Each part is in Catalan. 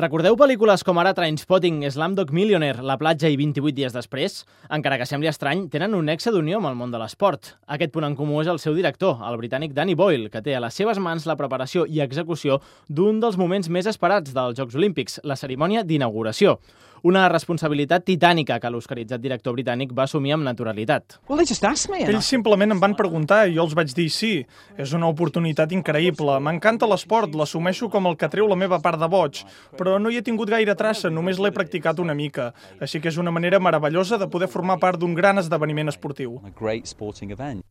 Recordeu pel·lícules com ara Trainspotting, Slamdog Millionaire, La platja i 28 dies després? Encara que sembli estrany, tenen un nexe d'unió amb el món de l'esport. Aquest punt en comú és el seu director, el britànic Danny Boyle, que té a les seves mans la preparació i execució d'un dels moments més esperats dels Jocs Olímpics, la cerimònia d'inauguració. Una responsabilitat titànica que l'oscaritzat director britànic va assumir amb naturalitat. Well, Ells simplement em van preguntar i jo els vaig dir sí. És una oportunitat increïble. M'encanta l'esport, l'assumeixo com el que treu la meva part de boig, però no hi he tingut gaire traça, només l'he practicat una mica. Així que és una manera meravellosa de poder formar part d'un gran esdeveniment esportiu. a great sporting event.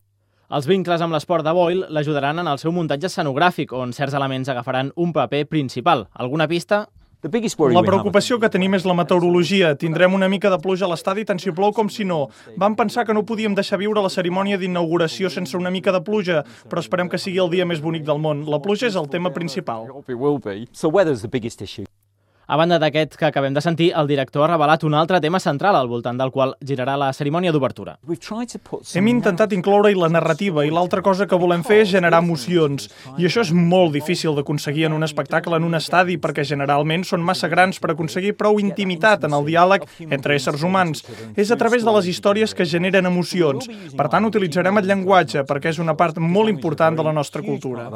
Els vincles amb l'esport de Boyle l'ajudaran en el seu muntatge escenogràfic, on certs elements agafaran un paper principal. Alguna pista? The biggest worry La we have- preocupació que tenim és la meteorologia. Tindrem una mica de pluja a l'estadi tant si plou com si no. Vam pensar que no podíem deixar viure la cerimònia d'inauguració sense una mica de pluja, però esperem que sigui el dia més bonic del món. La pluja és el tema principal. So weather's the biggest issue. A banda d'aquest que acabem de sentir, el director ha revelat un altre tema central al voltant del qual girarà la cerimònia d'obertura. Hem intentat incloure-hi la narrativa i l'altra cosa que volem fer és generar emocions. I això és molt difícil d'aconseguir en un espectacle en un estadi perquè generalment són massa grans per aconseguir prou intimitat en el diàleg entre éssers humans. És a través de les històries que generen emocions. Per tant, utilitzarem el llenguatge perquè és una part molt important de la nostra cultura.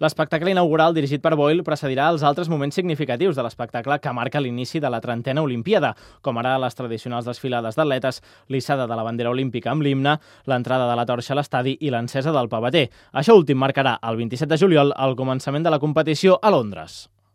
L'espectacle inaugural dirigit per Boyle precedirà els altres moments significatius de l'espectacle que marca l'inici de la trentena Olimpiada, com ara les tradicionals desfilades d'atletes, l'issada de la bandera olímpica amb l'himne, l'entrada de la torxa a l'estadi i l'encesa del pavater. Això últim marcarà el 27 de juliol el començament de la competició a Londres.